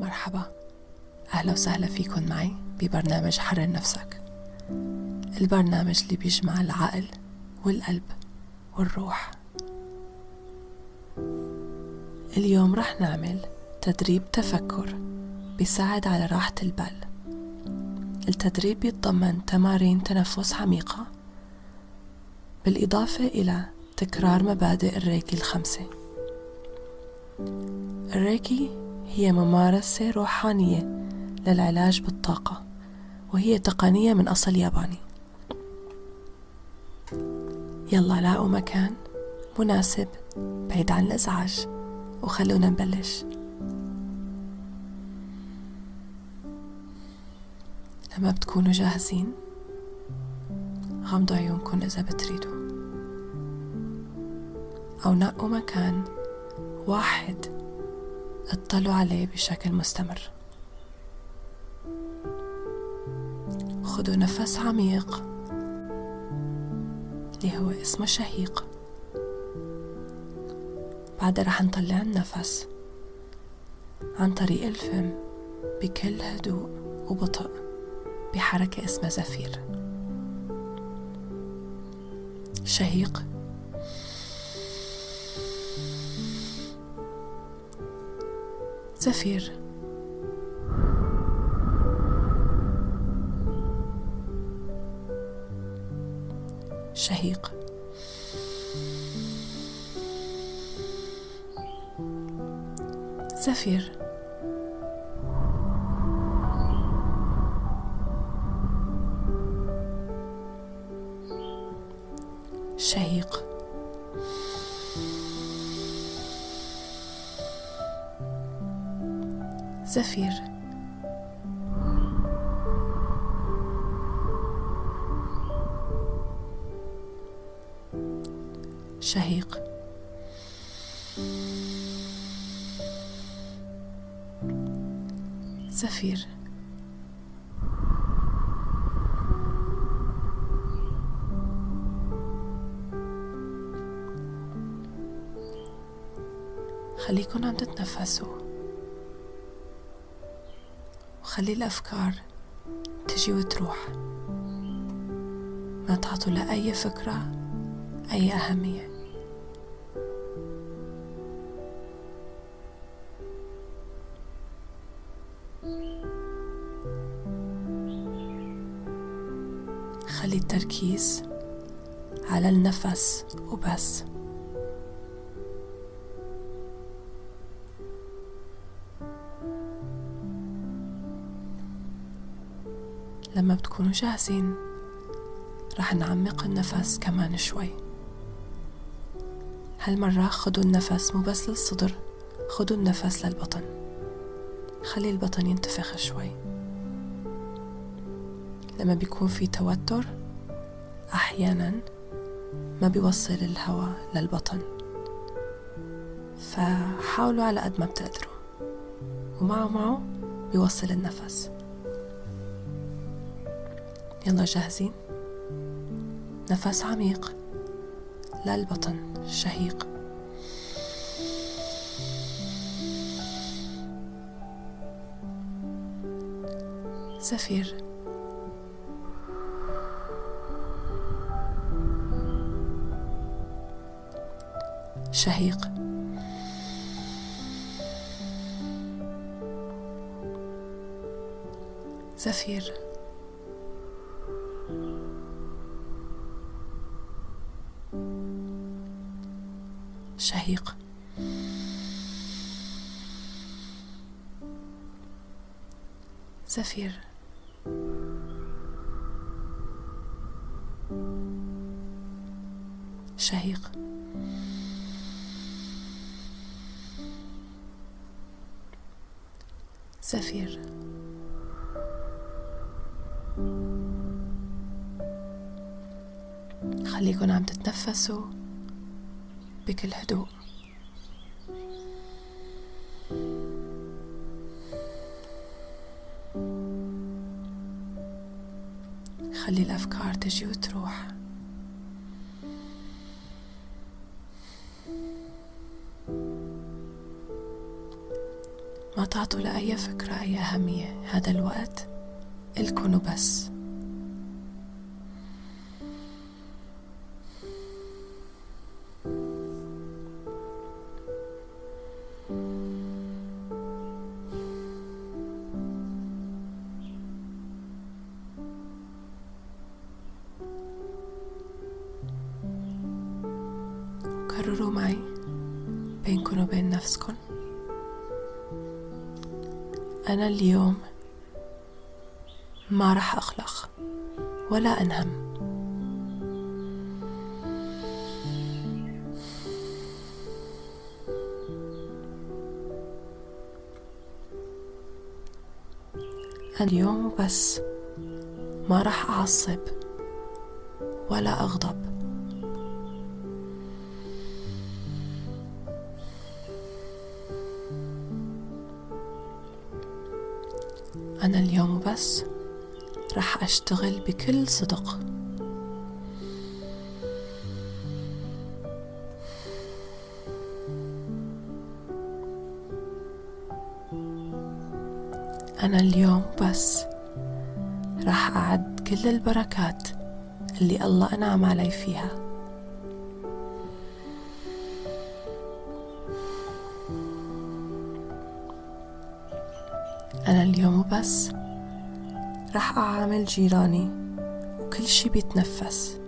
مرحبا. أهلا وسهلا فيكن معي ببرنامج حرر نفسك. البرنامج اللي بيجمع العقل والقلب والروح. اليوم رح نعمل تدريب تفكر بيساعد على راحة البال. التدريب بيتضمن تمارين تنفس عميقة بالإضافة إلى تكرار مبادئ الريكي الخمسة. الريكي هي ممارسة روحانية للعلاج بالطاقة وهي تقنية من أصل ياباني. يلا لاقوا مكان مناسب بعيد عن الإزعاج وخلونا نبلش. لما بتكونوا جاهزين غمضوا عيونكم إذا بتريدوا. أو نقوا مكان واحد اطلعوا عليه بشكل مستمر. خذوا نفس عميق. اللي هو اسمه شهيق. بعدها رح نطلع النفس عن طريق الفم بكل هدوء وبطء بحركة اسمها زفير. شهيق زفير شهيق. زفير شهيق. زفير شهيق. زفير خليكن عم تتنفسوا. وخلي الأفكار تجي وتروح. ما تعطوا لأي فكرة أي أهمية. خلي التركيز على النفس وبس. لما بتكونوا جاهزين رح نعمق النفس كمان شوي. هالمرة خدوا النفس مو بس للصدر خدوا النفس للبطن. خلي البطن ينتفخ شوي. لما بيكون في توتر أحيانا ما بيوصل الهواء للبطن. فحاولوا على قد ما بتقدروا. ومعه معه بيوصل النفس. يلا جاهزين. نفس عميق للبطن شهيق. زفير شهيق. زفير شهيق. زفير. شهيق. زفير. خليكن عم تتنفسوا. بكل هدوء خلي الأفكار تجي وتروح. ما تعطوا لأي فكرة أي أهمية هذا الوقت إلكن وبس. كرروا معي بينكم وبين نفسكم أنا اليوم ما رح أخلق ولا أنهم. اليوم وبس ما رح أعصب ولا أغضب. أنا اليوم بس رح أشتغل بكل صدق. أنا اليوم بس رح أعد كل البركات اللي الله أنعم علي فيها. اليوم وبس. رح أعامل جيراني وكل شي بيتنفس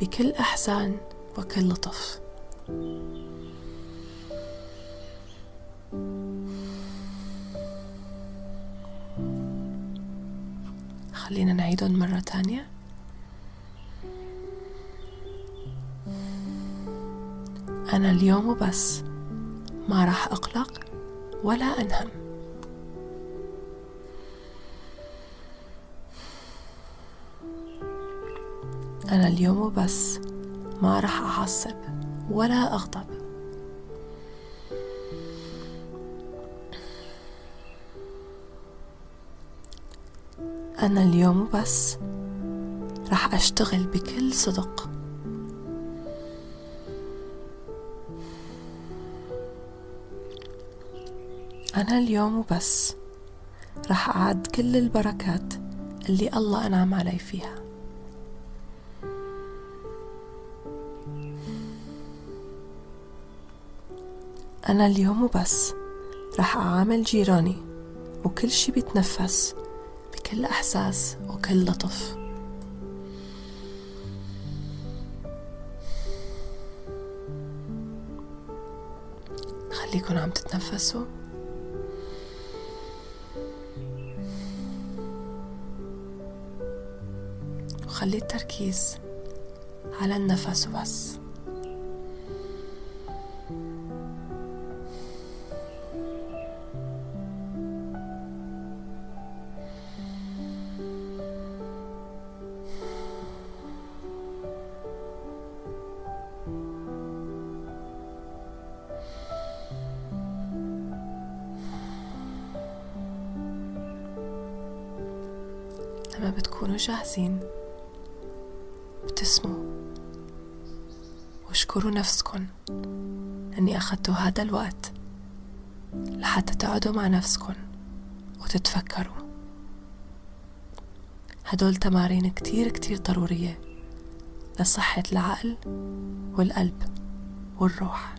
بكل إحسان وكل لطف. خلينا نعيدهم مرة تانية. أنا اليوم وبس ما راح أقلق ولا أنهم. أنا اليوم وبس ما راح أعصب ولا أغضب. أنا اليوم وبس راح أشتغل بكل صدق. أنا اليوم وبس راح أعد كل البركات اللي الله أنعم علي فيها. أنا اليوم وبس. رح أعامل جيراني وكل شي بيتنفس بكل إحساس وكل لطف. خليكن عم تتنفسوا. وخلي التركيز على النفس وبس. لما بتكونوا جاهزين بتسموا واشكروا نفسكن إني اخدتوا هذا الوقت لحتى تقعدوا مع نفسكن وتتفكروا. هدول تمارين كتير كتير ضرورية لصحة العقل والقلب والروح.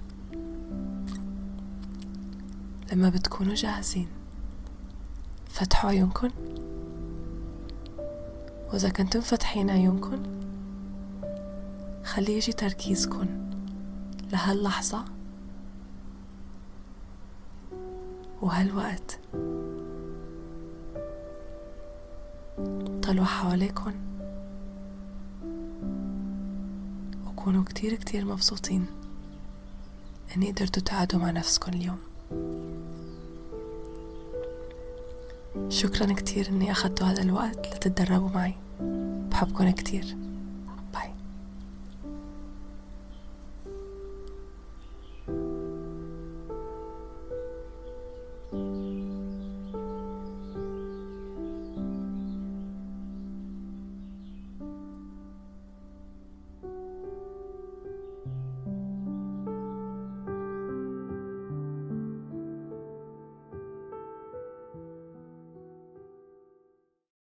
لما بتكونوا جاهزين فتحوا عيونكن وإذا كنتم فاتحين عيونكن خلي يجي تركيزكن لهاللحظة وهالوقت. طلعوا حواليكن وكونوا كتير كتير مبسوطين إني قدرتوا تقعدوا مع نفسكن اليوم. شكرا كتير إني اخدتوا هذا الوقت لتتدربوا معي. بحبكن كتير.